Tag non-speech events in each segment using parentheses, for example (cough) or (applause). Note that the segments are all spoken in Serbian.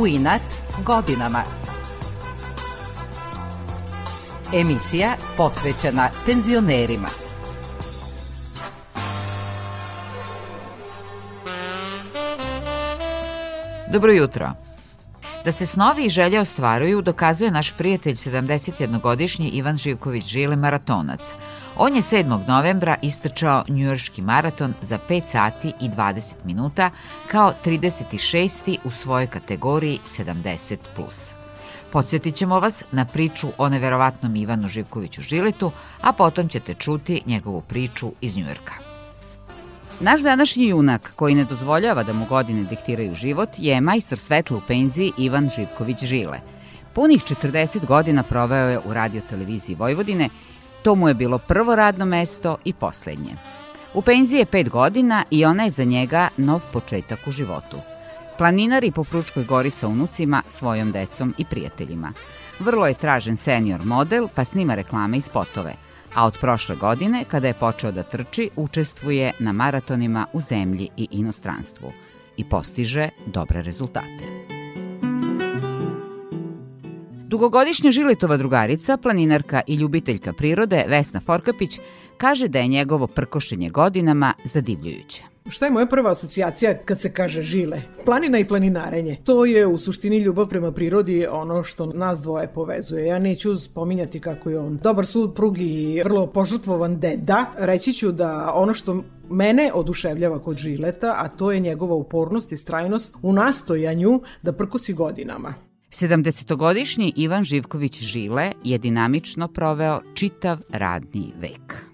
U inat godinama. Emisija posvećena penzionerima. Dobro jutro. Da se snovi i želje ostvaruju dokazuje naš prijatelj 71-godišnji Ivan Živković Žile maratonac. On je 7. novembra istrčao njujorški maraton za 5 sati i 20 minuta kao 36. u svojoj kategoriji 70+. Podsjetit ćemo vas na priču o neverovatnom Ivanu Živkoviću Žiletu, a potom ćete čuti njegovu priču iz Njujorka. Naš današnji junak, koji ne dozvoljava da mu godine diktiraju život, je majstor svetla u penziji Ivan Živković Žile. Punih 40 godina proveo je u radioteleviziji Vojvodine, to mu je bilo prvo radno mesto i poslednje. U penziji je pet godina i ona je za njega nov početak u životu. Planinari po Fručkoj gori sa unucima, svojom decom i prijateljima. Vrlo je tražen senior model, pa snima reklame i spotove – a od prošle godine, kada je počeo da trči, učestvuje na maratonima u zemlji i inostranstvu i postiže dobre rezultate. Dugogodišnja Žilitova drugarica, planinarka i ljubiteljka prirode Vesna Forkapić kaže da je njegovo prkošenje godinama zadivljujuće. Šta je moja prva asocijacija kad se kaže žile? Planina i planinarenje. To je u suštini ljubav prema prirodi ono što nas dvoje povezuje. Ja neću spominjati kako je on dobar suprug i vrlo požrtvovan deda. Reći ću da ono što mene oduševljava kod Žileta, a to je njegova upornost i strajnost u nastojanju da prkosi godinama. 70-godišnji Ivan Živković Žile je dinamično proveo čitav radni vek.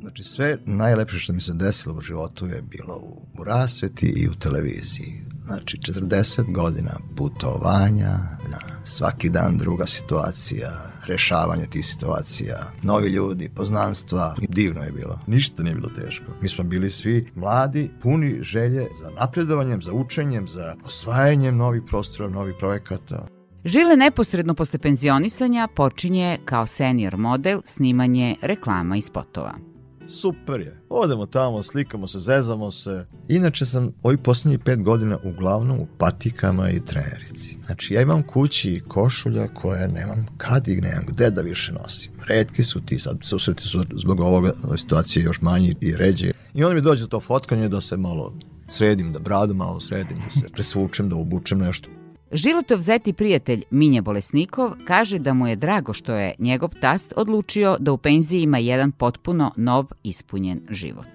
Znači sve najlepše što mi se desilo u životu je bilo u, u rasveti i u televiziji. Znači 40 godina putovanja, svaki dan druga situacija, rešavanje tih situacija, novi ljudi, poznanstva. Divno je bilo. Ništa nije bilo teško. Mi smo bili svi mladi, puni želje za napredovanjem, za učenjem, za osvajanjem novih prostora, novih projekata. Žile neposredno posle penzionisanja počinje kao senior model snimanje reklama i spotova super je. Odemo tamo, slikamo se, zezamo se. Inače sam ovih poslednjih pet godina uglavnom u patikama i trenerici. Znači ja imam kući košulja koje nemam kad i nemam gde da više nosim. Redki su ti sad, susreti su zbog ovoga situacije još manji i ređe. I onda mi dođe to fotkanje da se malo sredim, da bradu malo sredim, da se (laughs) presvučem, da obučem nešto. Životov zeti prijatelj Minja Bolesnikov kaže da mu je drago što je njegov tast odlučio da u penziji ima jedan potpuno nov ispunjen život.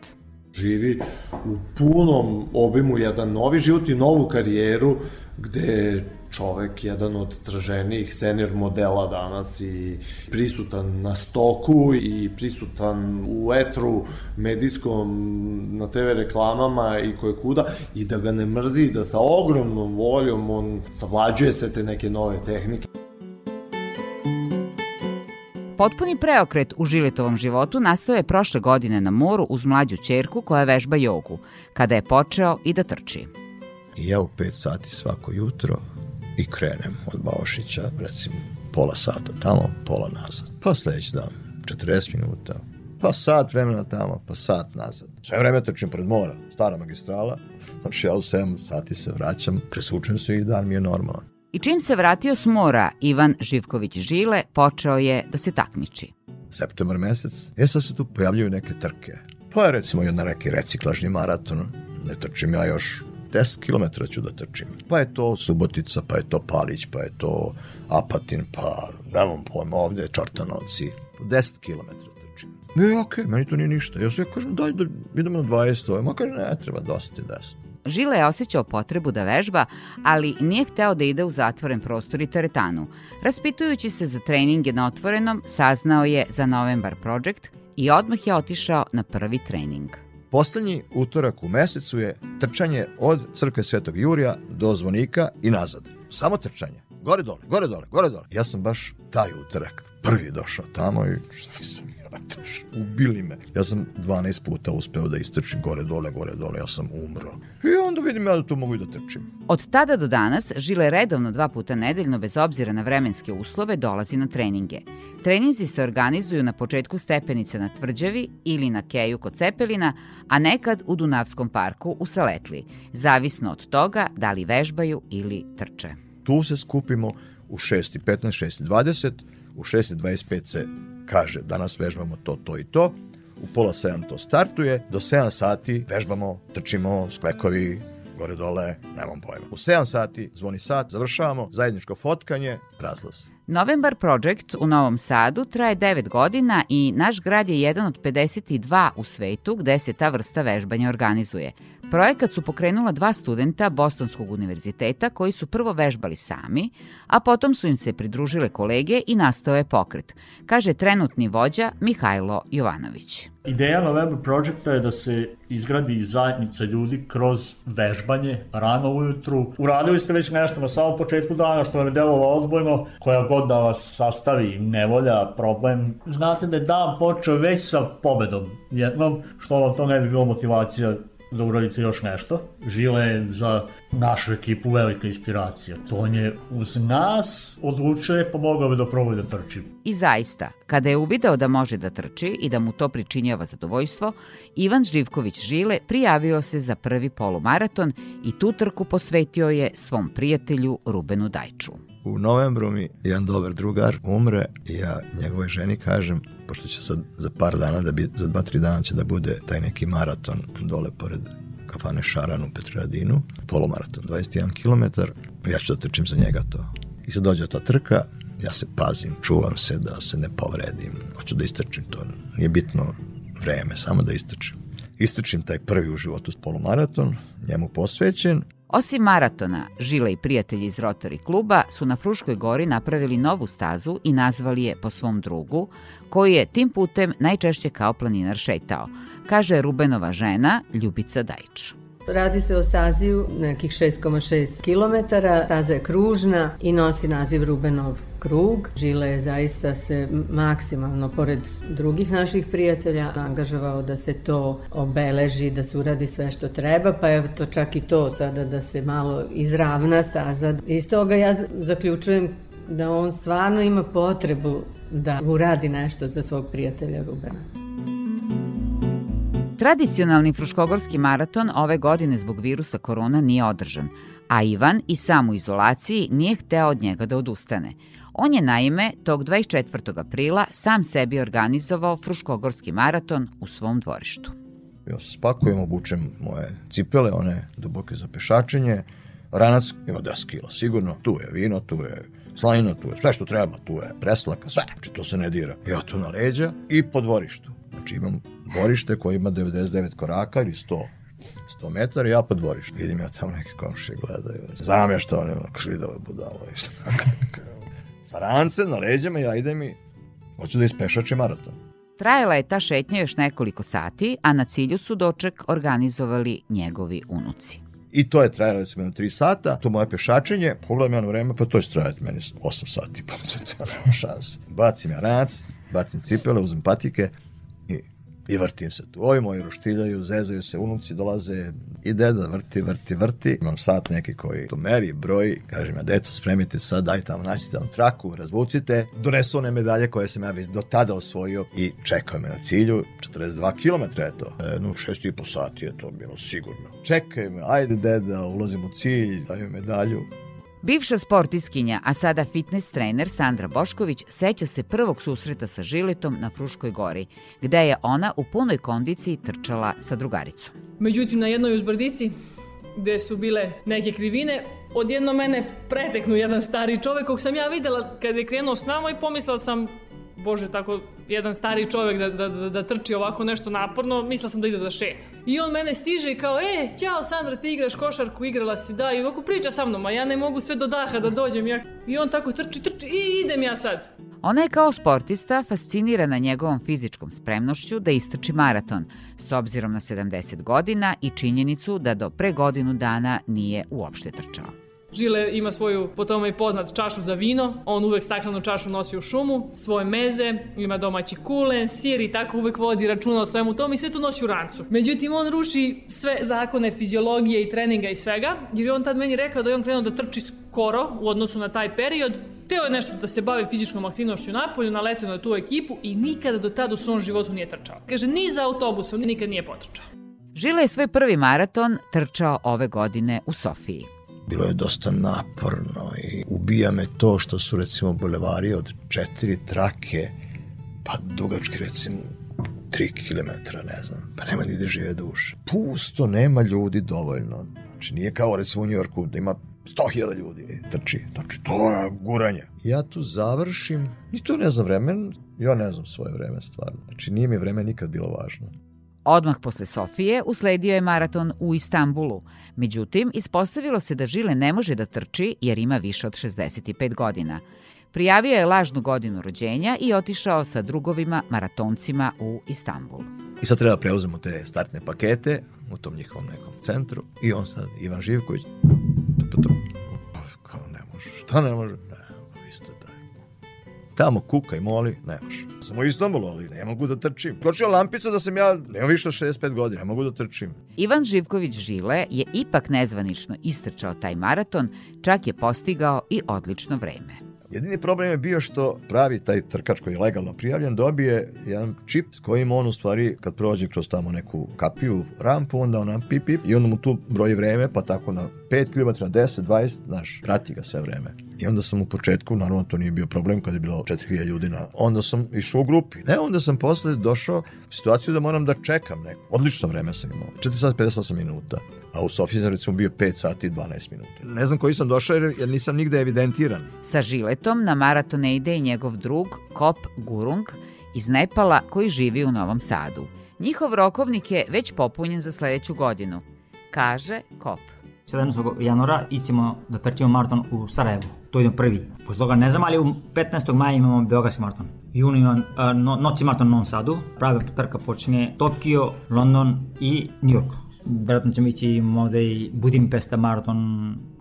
Živi u punom obimu jedan novi život i novu karijeru gde čovek jedan od traženijih senior modela danas i prisutan na stoku i prisutan u etru medijskom na TV reklamama i koje kuda i da ga ne mrzi da sa ogromnom voljom on savlađuje sve te neke nove tehnike. Potpuni preokret u Žiletovom životu nastao je prošle godine na moru uz mlađu čerku koja vežba jogu, kada je počeo i da trči. I ja u 5 sati svako jutro i krenem od Baošića, recimo pola sata tamo, pola nazad. Pa sledeći dan 40 minuta, pa sat vremena tamo, pa sat nazad. Sve vreme trčim pred mora, stara magistrala, znači ja u 7 sati se vraćam, presučem se i dan mi je normalan. I čim se vratio s mora, Ivan Živković Žile počeo je da se takmiči. Septembar mesec, e sad se tu pojavljaju neke trke. Pa je recimo jedna neki reciklažni maraton, ne trčim ja još 10 km ću da trčim. Pa je to Subotica, pa je to Palić, pa je to Apatin, pa nemam pojma ovde, Čortanovci. 10 km trčim. I okej, okay, meni to nije ništa. Ja ja kažem, daj da idemo na 20, ma kaže, ne, treba dosta 10. Žile je osjećao potrebu da vežba, ali nije hteo da ide u zatvoren prostor i teretanu. Raspitujući se za treninge na otvorenom, saznao je za Novembar Project i odmah je otišao na prvi trening. Poslednji utorak u mesecu je trčanje od crkve Svetog Jurija do zvonika i nazad. Samo trčanje. Gore dole, gore dole, gore dole. Ja sam baš taj utorak prvi došao tamo i šta sam otišao? Ubili me. Ja sam 12 puta uspeo da istrčim gore dole, gore dole, ja sam umro. I onda vidim ja da to mogu i da trčim. Od tada do danas Žile redovno dva puta nedeljno, bez obzira na vremenske uslove, dolazi na treninge. Treninzi se organizuju na početku stepenice na Tvrđavi ili na Keju kod Cepelina, a nekad u Dunavskom parku u Saletli, zavisno od toga da li vežbaju ili trče. tu se skupimo u 6.15, 6.20, u 6.25 se kaže danas vežbamo to, to i to, u pola 7 to startuje, do 7 sati vežbamo, trčimo, sklekovi, gore dole, nemam pojma. U 7 sati zvoni sat, završavamo, zajedničko fotkanje, razlaz. Novembar Project u Novom Sadu traje 9 godina i naš grad je jedan od 52 u svetu gde se ta vrsta vežbanja organizuje. Projekat su pokrenula dva studenta Bostonskog univerziteta koji su prvo vežbali sami, a potom su im se pridružile kolege i nastao je pokret, kaže trenutni vođa Mihajlo Jovanović. Ideja November Projecta je da se izgradi zajednica ljudi kroz vežbanje rano ujutru. Uradili ste već nešto na samom početku dana što vam je delovalo odbojno, koja god da vas sastavi nevolja, problem. Znate da je dan počeo već sa pobedom jednom, što vam to ne bi bilo motivacija da uradite još nešto. Žile je za našu ekipu velika inspiracija. To je uz nas odlučuje pomogao bi da probuje da trči. I zaista, kada je uvideo da može da trči i da mu to pričinjava zadovoljstvo, Ivan Živković Žile prijavio se za prvi polumaraton i tu trku posvetio je svom prijatelju Rubenu Dajču. U novembru mi jedan dobar drugar umre i ja njegovoj ženi kažem pošto će sad za par dana, da bi, za dva, tri dana će da bude taj neki maraton dole pored kafane Šaran u Petroradinu, polumaraton, 21 km, ja ću da trčim za njega to. I sad dođe ta trka, ja se pazim, čuvam se da se ne povredim, hoću da istrčim to, nije bitno vreme, samo da istrčim. Istrčim taj prvi u životu polumaraton, njemu posvećen Osim maratona, Žile i prijatelji iz Rotary kluba su na Fruškoj gori napravili novu stazu i nazvali je po svom drugu, koji je tim putem najčešće kao planinar šetao, kaže Rubenova žena Ljubica Dajč. Radi se o stazi nekih 6,6 km, staza je kružna i nosi naziv Rubenov krug. Žile je zaista se maksimalno, pored drugih naših prijatelja, angažavao da se to obeleži, da se uradi sve što treba, pa evo to čak i to sada da se malo izravna staza. Iz toga ja zaključujem da on stvarno ima potrebu da uradi nešto za svog prijatelja Rubena. Tradicionalni Fruškogorski maraton ove godine zbog virusa korona nije održan, a Ivan i sam u izolaciji nije hteo od njega da odustane. On je naime tog 24. aprila sam sebi organizovao Fruškogorski maraton u svom dvorištu. Ja se spakujem, obučem moje cipele, one duboke za pešačenje, ranac ima 10 kila, sigurno, tu je vino, tu je slanina, tu je sve što treba, tu je preslaka, sve, znači to se ne dira. Ja to na leđa i po dvorištu. Znači imam dvorište koje ima 99 koraka ili 100 100 metara i ja po dvorištu. Vidim ja tamo neke komšije gledaju. Znam ja što oni ako švidove budalo i šta. (laughs) Sa rance na leđama ja idem i hoću da ispešače maraton. Trajala je ta šetnja još nekoliko sati, a na cilju su doček organizovali njegovi unuci. I to je trajalo recimo na 3 sata, to moje pešačenje, pogledam ja na vreme, pa to će trajati meni 8 sati, pa (laughs) nema šanse. Bacim ja ranac, bacim cipele, uzem patike, I vrtim se tu. Ovi moji roštiljaju, zezaju se, unuci dolaze i deda vrti, vrti, vrti. Imam sat neki koji to meri, broj, kaže mi, deco, spremite sad, daj tamo, naćite tamo traku, razvucite. Donesu one medalje koje sam ja već do tada osvojio i čekaju me na cilju. 42 km je to. E, no, šest i po sati je to bilo sigurno. Čekaju me, ajde deda, ulazim u cilj, daju medalju. Bivša sportiskinja, a sada fitness trener Sandra Bošković seća se prvog susreta sa Žiletom na Fruškoj gori, gde je ona u punoj kondiciji trčala sa drugaricom. Međutim, na jednoj uzbrdici gde su bile neke krivine, odjedno mene preteknu jedan stari čovek kog sam ja videla kad je krenuo s nama i pomislila sam bože, tako jedan stari čovek da, da, da, da trči ovako nešto naporno, mislila sam da ide da šeta. I on mene stiže i kao, e, ćao Sandra, ti igraš košarku, igrala si, da, i ovako priča sa mnom, a ja ne mogu sve do daha da dođem. Ja. I on tako trči, trči i idem ja sad. Ona je kao sportista fascinirana njegovom fizičkom spremnošću da istrči maraton, s obzirom na 70 godina i činjenicu da do pre godinu dana nije uopšte trčao. Žile ima svoju po tome i poznat čašu za vino, on uvek staklenu čašu nosi u šumu, svoje meze, ima domaći kulen, sir i tako uvek vodi računa o svemu tom i sve to nosi u rancu. Međutim, on ruši sve zakone fiziologije i treninga i svega, jer je on tad meni rekao da je on krenuo da trči skoro u odnosu na taj period. Teo je nešto da se bavi fizičkom aktivnošću napolju, naletio na tu ekipu i nikada do tada u svom životu nije trčao. Kaže, ni za autobusom nikad nije potrčao. Žile je svoj prvi maraton trčao ove godine u Sofiji. Bilo je dosta naporno i ubija me to što su recimo bulevari od četiri trake, pa dugački recimo 3 km, ne znam, pa nema ni da žive duše. Pusto, nema ljudi dovoljno. Znači, nije kao recimo u Njorku da ima 100.000 ljudi trči. Znači, to je guranje. Ja tu završim, i to ne znam vremen, ja ne znam svoje vreme stvarno. Znači, nije mi vreme nikad bilo važno. Odmah posle Sofije usledio je maraton u Istanbulu. Međutim, ispostavilo se da Žile ne može da trči jer ima više od 65 godina. Prijavio je lažnu godinu rođenja i otišao sa drugovima maratoncima u Istanbul. I sad treba da preuzemo te startne pakete u tom njihovom nekom centru i on sad, Ivan Živković, pa, kao ne može, šta ne može? Ne, vi ste daj. Tamo kuka i moli, ne može. Sam u Istanbulu, ali ne mogu da trčim. Kočio lampica da sam ja, nema više od 65 godina, ne mogu da trčim. Ivan Živković Žile je ipak nezvanično istrčao taj maraton, čak je postigao i odlično vreme. Jedini problem je bio što pravi taj trkač koji je legalno prijavljen dobije jedan čip s kojim on u stvari kad prođe kroz tamo neku kapiju, rampu, onda on pip pip i onda mu tu broji vreme pa tako na 5 km, 10, 20, znaš, prati ga sve vreme. I onda sam u početku, naravno to nije bio problem kad je bilo 4000 ljudi na... Onda sam išao u grupi. Ne, onda sam posle došao u situaciju da moram da čekam neko. Odlično vreme sam imao. 4 sata 58 minuta. A u Sofiji sam recimo bio 5 sati i 12 minuta. Ne znam koji sam došao jer, jer nisam nigde evidentiran. Sa žiletom na maraton ne ide i njegov drug Kop Gurung iz Nepala koji živi u Novom Sadu. Njihov rokovnik je već popunjen za sledeću godinu. Kaže Kop. 17. januara ićemo da trčimo maraton u Sarajevu. To idemo prvi. Posle toga ne znam, ali u 15. maja imamo Beogradski maraton. Juni imamo uh, no, noći maraton u Novom Sadu. Prava trka počinje Tokio, London i New York. Vjerojatno ćemo ići možda i Budimpesta maraton.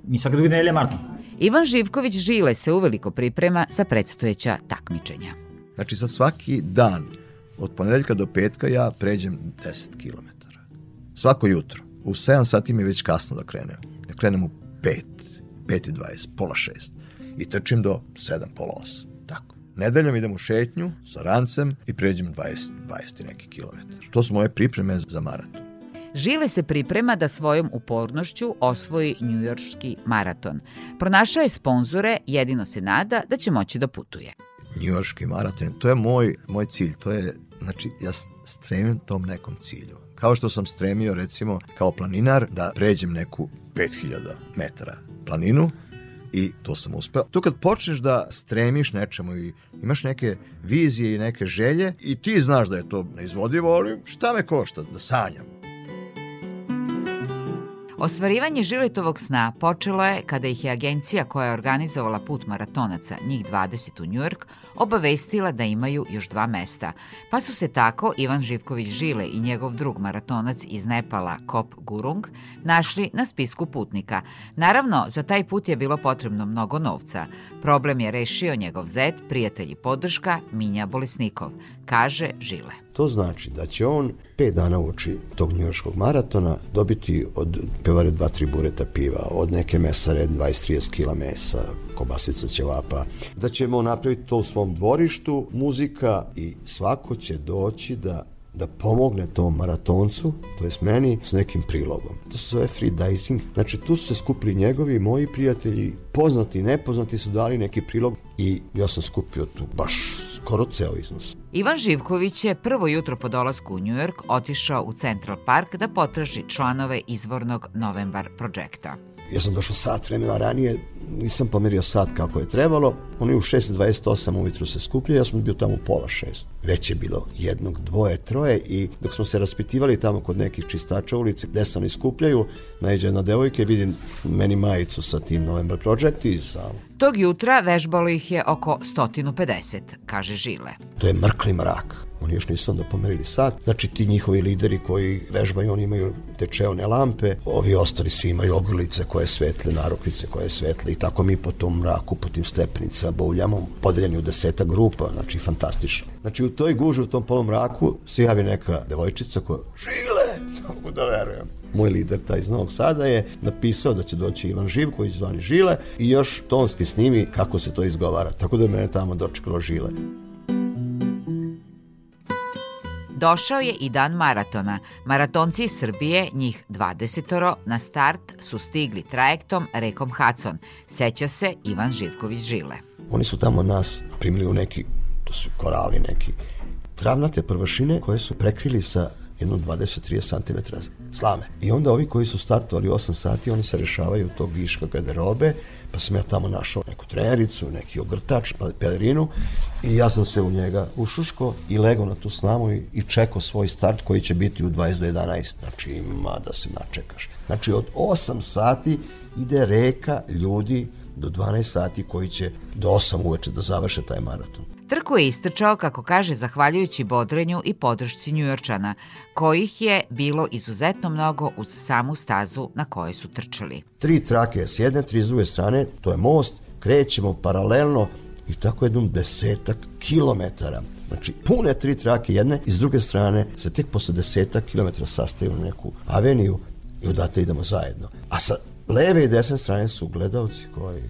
Mi svake druge nedelje maraton. Ivan Živković Žile se uveliko priprema za predstojeća takmičenja. Znači sad svaki dan od ponedeljka do petka ja pređem 10 km. Svako jutro. U 7 sati mi je već kasno da krenem. Da krenem u 5, 5 i 20, pola 6. I trčim do 7, pola 8. Tako. Nedeljom idem u šetnju sa rancem i pređem 20, 20 i neki kilometar. To su moje pripreme za maraton. Žile se priprema da svojom upornošću osvoji njujorški maraton. Pronašao je sponzore, jedino se nada da će moći da putuje. Njujorški maraton, to je moj, moj cilj. To je, znači, ja stremim tom nekom cilju. Kao što sam stremio, recimo, kao planinar, da pređem neku 5000 metara planinu, i to sam uspeo. To kad počneš da stremiš nečemu i imaš neke vizije i neke želje i ti znaš da je to neizvodivo, ali šta me košta da sanjam? Ostvarivanje Žiletovog sna počelo je kada ih je agencija koja je organizovala put maratonaca, njih 20 u Njujork, obavestila da imaju još dva mesta. Pa su se tako Ivan Živković Žile i njegov drug maratonac iz Nepala, Kop Gurung, našli na spisku putnika. Naravno, za taj put je bilo potrebno mnogo novca. Problem je rešio njegov zet, prijatelj i podrška Minja Bolesnikov, kaže Žile. To znači da će on pet dana uoči tog njujorskog maratona dobiti od pevare dva, tri bureta piva, od neke mesare 20-30 kila mesa, kobasica ćevapa, da ćemo napraviti to u svom dvorištu, muzika i svako će doći da da pomogne tom maratoncu, to jest meni, s nekim prilogom. To se zove free dicing. Znači, tu su se skupili njegovi, moji prijatelji, poznati i nepoznati su dali neki prilog i ja sam skupio tu baš skoro ceo iznos. Ivan Živković je prvo jutro po dolasku u Njujork otišao u Central Park da potraži članove izvornog Novembar projekta. Ja sam došao sat vremena ranije, nisam pomerio sat kako je trebalo. Oni u 6.28 ujutru se skupljaju, ja sam bio tamo u pola šest. Već je bilo jednog, dvoje, troje i dok smo se raspitivali tamo kod nekih čistača ulice gde se oni skupljaju, najđe jedna devojka i vidim meni majicu sa tim November Project i sa Tog jutra vežbalo ih je oko 150, kaže Žile. To je mrkli mrak. Oni još nisu onda pomerili sat. Znači ti njihovi lideri koji vežbaju, oni imaju te čeone lampe, ovi ostali svi imaju ogrlice koje svetle, narukvice koje svetle i tako mi po tom mraku, po tim stepenica bouljamo, podeljeni u deseta grupa, znači fantastično. Znači u toj guži, u tom polom mraku se javi neka devojčica koja, Žile, ne (laughs) mogu da verujem moj lider taj iz Novog Sada je napisao da će doći Ivan Živković zvani Žile i još tonski snimi kako se to izgovara. Tako da je mene tamo dočekalo Žile. Došao je i dan maratona. Maratonci iz Srbije, njih 20 na start su stigli trajektom rekom Hacon. Seća se Ivan Živković Žile. Oni su tamo nas primili u neki, to su korali neki, travnate prvašine koje su prekrili sa jedno 20-30 cm slame. I onda ovi koji su startovali 8 sati, oni se rešavaju tog viška garderobe, pa sam ja tamo našao neku trenericu, neki ogrtač, pa pelerinu i ja sam se u njega ušuško i legao na tu slamu i, i čekao svoj start koji će biti u 20 do 11. Znači ima da se načekaš. Znači od 8 sati ide reka ljudi do 12 sati koji će do 8 uveče da završe taj maraton. Trku je istrčao, kako kaže, zahvaljujući bodrenju i podršci Njujorčana, kojih je bilo izuzetno mnogo uz samu stazu na kojoj su trčali. Tri trake s jedne, tri s druge strane, to je most, krećemo paralelno i tako jednom desetak kilometara. Znači, pune tri trake jedne i s druge strane se tek posle desetak kilometara sastaju na neku aveniju i odate idemo zajedno. A sa leve i desne strane su gledalci koji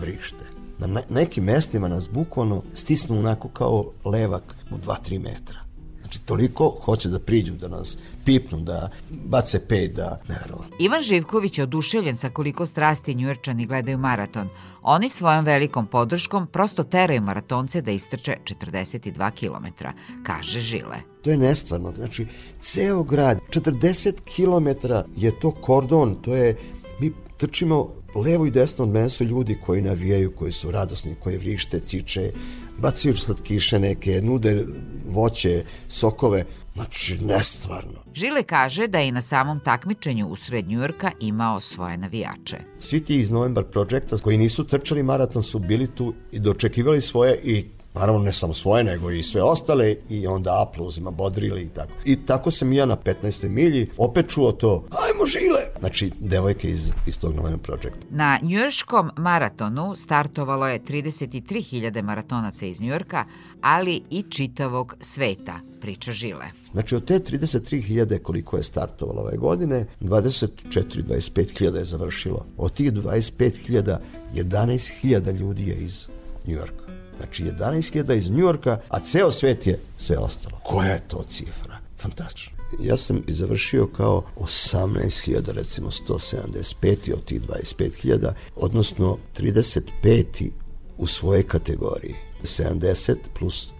vrište. Na nekim mestima nas bukvalno stisnu onako kao levak u 2-3 metra. Znači, toliko hoće da priđu, da nas pipnu, da bace pet, da neverovatno. Ivan Živković je oduševljen sa koliko strasti njujorčani gledaju maraton. Oni svojom velikom podrškom prosto teraju maratonce da istrče 42 km, kaže Žile. To je nestvarno. Znači, ceo grad, 40 km je to kordon, to je, mi trčimo levo i desno od mene su ljudi koji navijaju, koji su radosni, koji vrište, ciče, bacaju slatkiše neke, nude voće, sokove, Znači, nestvarno. Žile kaže da je i na samom takmičenju u sred Njujorka imao svoje navijače. Svi ti iz Novembar Projecta koji nisu trčali maraton su bili tu i dočekivali svoje i naravno ne samo svoje, nego i sve ostale i onda aplauzima bodrili i tako. I tako sam ja na 15. milji opet čuo to, ajmo žile! Znači, devojke iz, iz tog Novena Project. Na njujorškom maratonu startovalo je 33.000 maratonaca iz Njujorka, ali i čitavog sveta, priča Žile. Znači, od te 33.000 koliko je startovalo ove godine, 24-25.000 je završilo. Od tih 25.000, 11.000 ljudi je iz Njujorka. Znači 11.000 iz Njujorka, a ceo svet je sve ostalo. Koja je to cifra? Fantastično. Ja sam i završio kao 18.000, recimo 175 od tih 25.000, odnosno 35. u svojoj kategoriji. 70 plus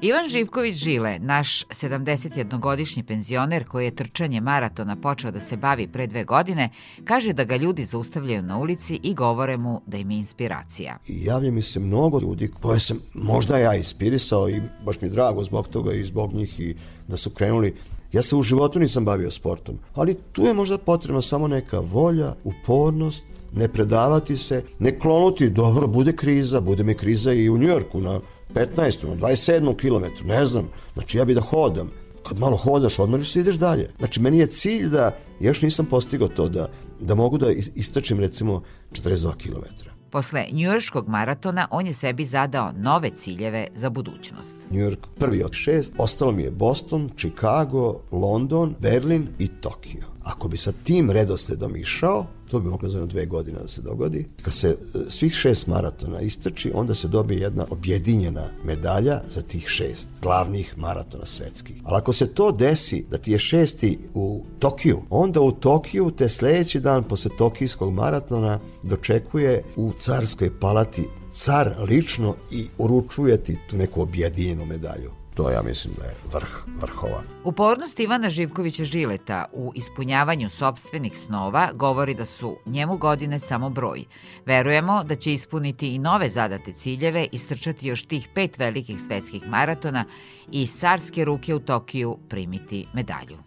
Ivan Živković Žile, naš 71-godišnji penzioner koji je trčanje maratona počeo da se bavi pre dve godine, kaže da ga ljudi zaustavljaju na ulici i govore mu da im je inspiracija. I javlja mi se mnogo ljudi koje sam možda ja inspirisao i baš mi drago zbog toga i zbog njih i da su krenuli Ja se u životu nisam bavio sportom, ali tu je možda potrebna samo neka volja, upornost, ne predavati se, ne klonuti, dobro, bude kriza, bude mi kriza i u Njujorku na 15. na 27. kilometru, ne znam, znači ja bi da hodam. Kad malo hodaš, odmoriš se ideš dalje. Znači, meni je cilj da, još nisam postigao to, da, da mogu da istračim recimo 42 kilometra. Posle njujorškog maratona on je sebi zadao nove ciljeve za budućnost. Njujork prvi od šest, ostalo mi je Boston, Chicago, London, Berlin i Tokio. Ako bi sa tim redosledom išao, to bi moglo za dve godine da se dogodi. Kad se e, svih šest maratona istrči, onda se dobije jedna objedinjena medalja za tih šest glavnih maratona svetskih. Ali ako se to desi, da ti je šesti u Tokiju, onda u Tokiju te sledeći dan posle tokijskog maratona dočekuje u carskoj palati car lično i uručuje ti tu neku objedinjenu medalju to ja mislim da je vrh vrhova. Upornost Ivana Živkovića Žileta u ispunjavanju sobstvenih snova govori da su njemu godine samo broj. Verujemo da će ispuniti i nove zadate ciljeve i strčati još tih pet velikih svetskih maratona i sarske ruke u Tokiju primiti medalju.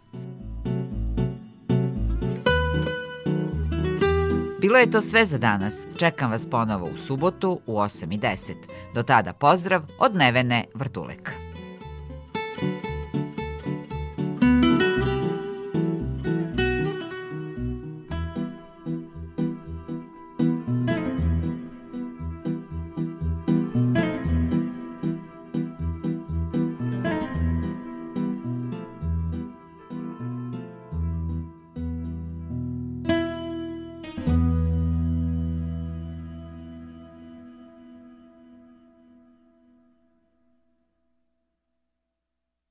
Bilo je to sve za danas. Čekam vas ponovo u subotu u 8.10. Do tada pozdrav od Nevene Vrtulek.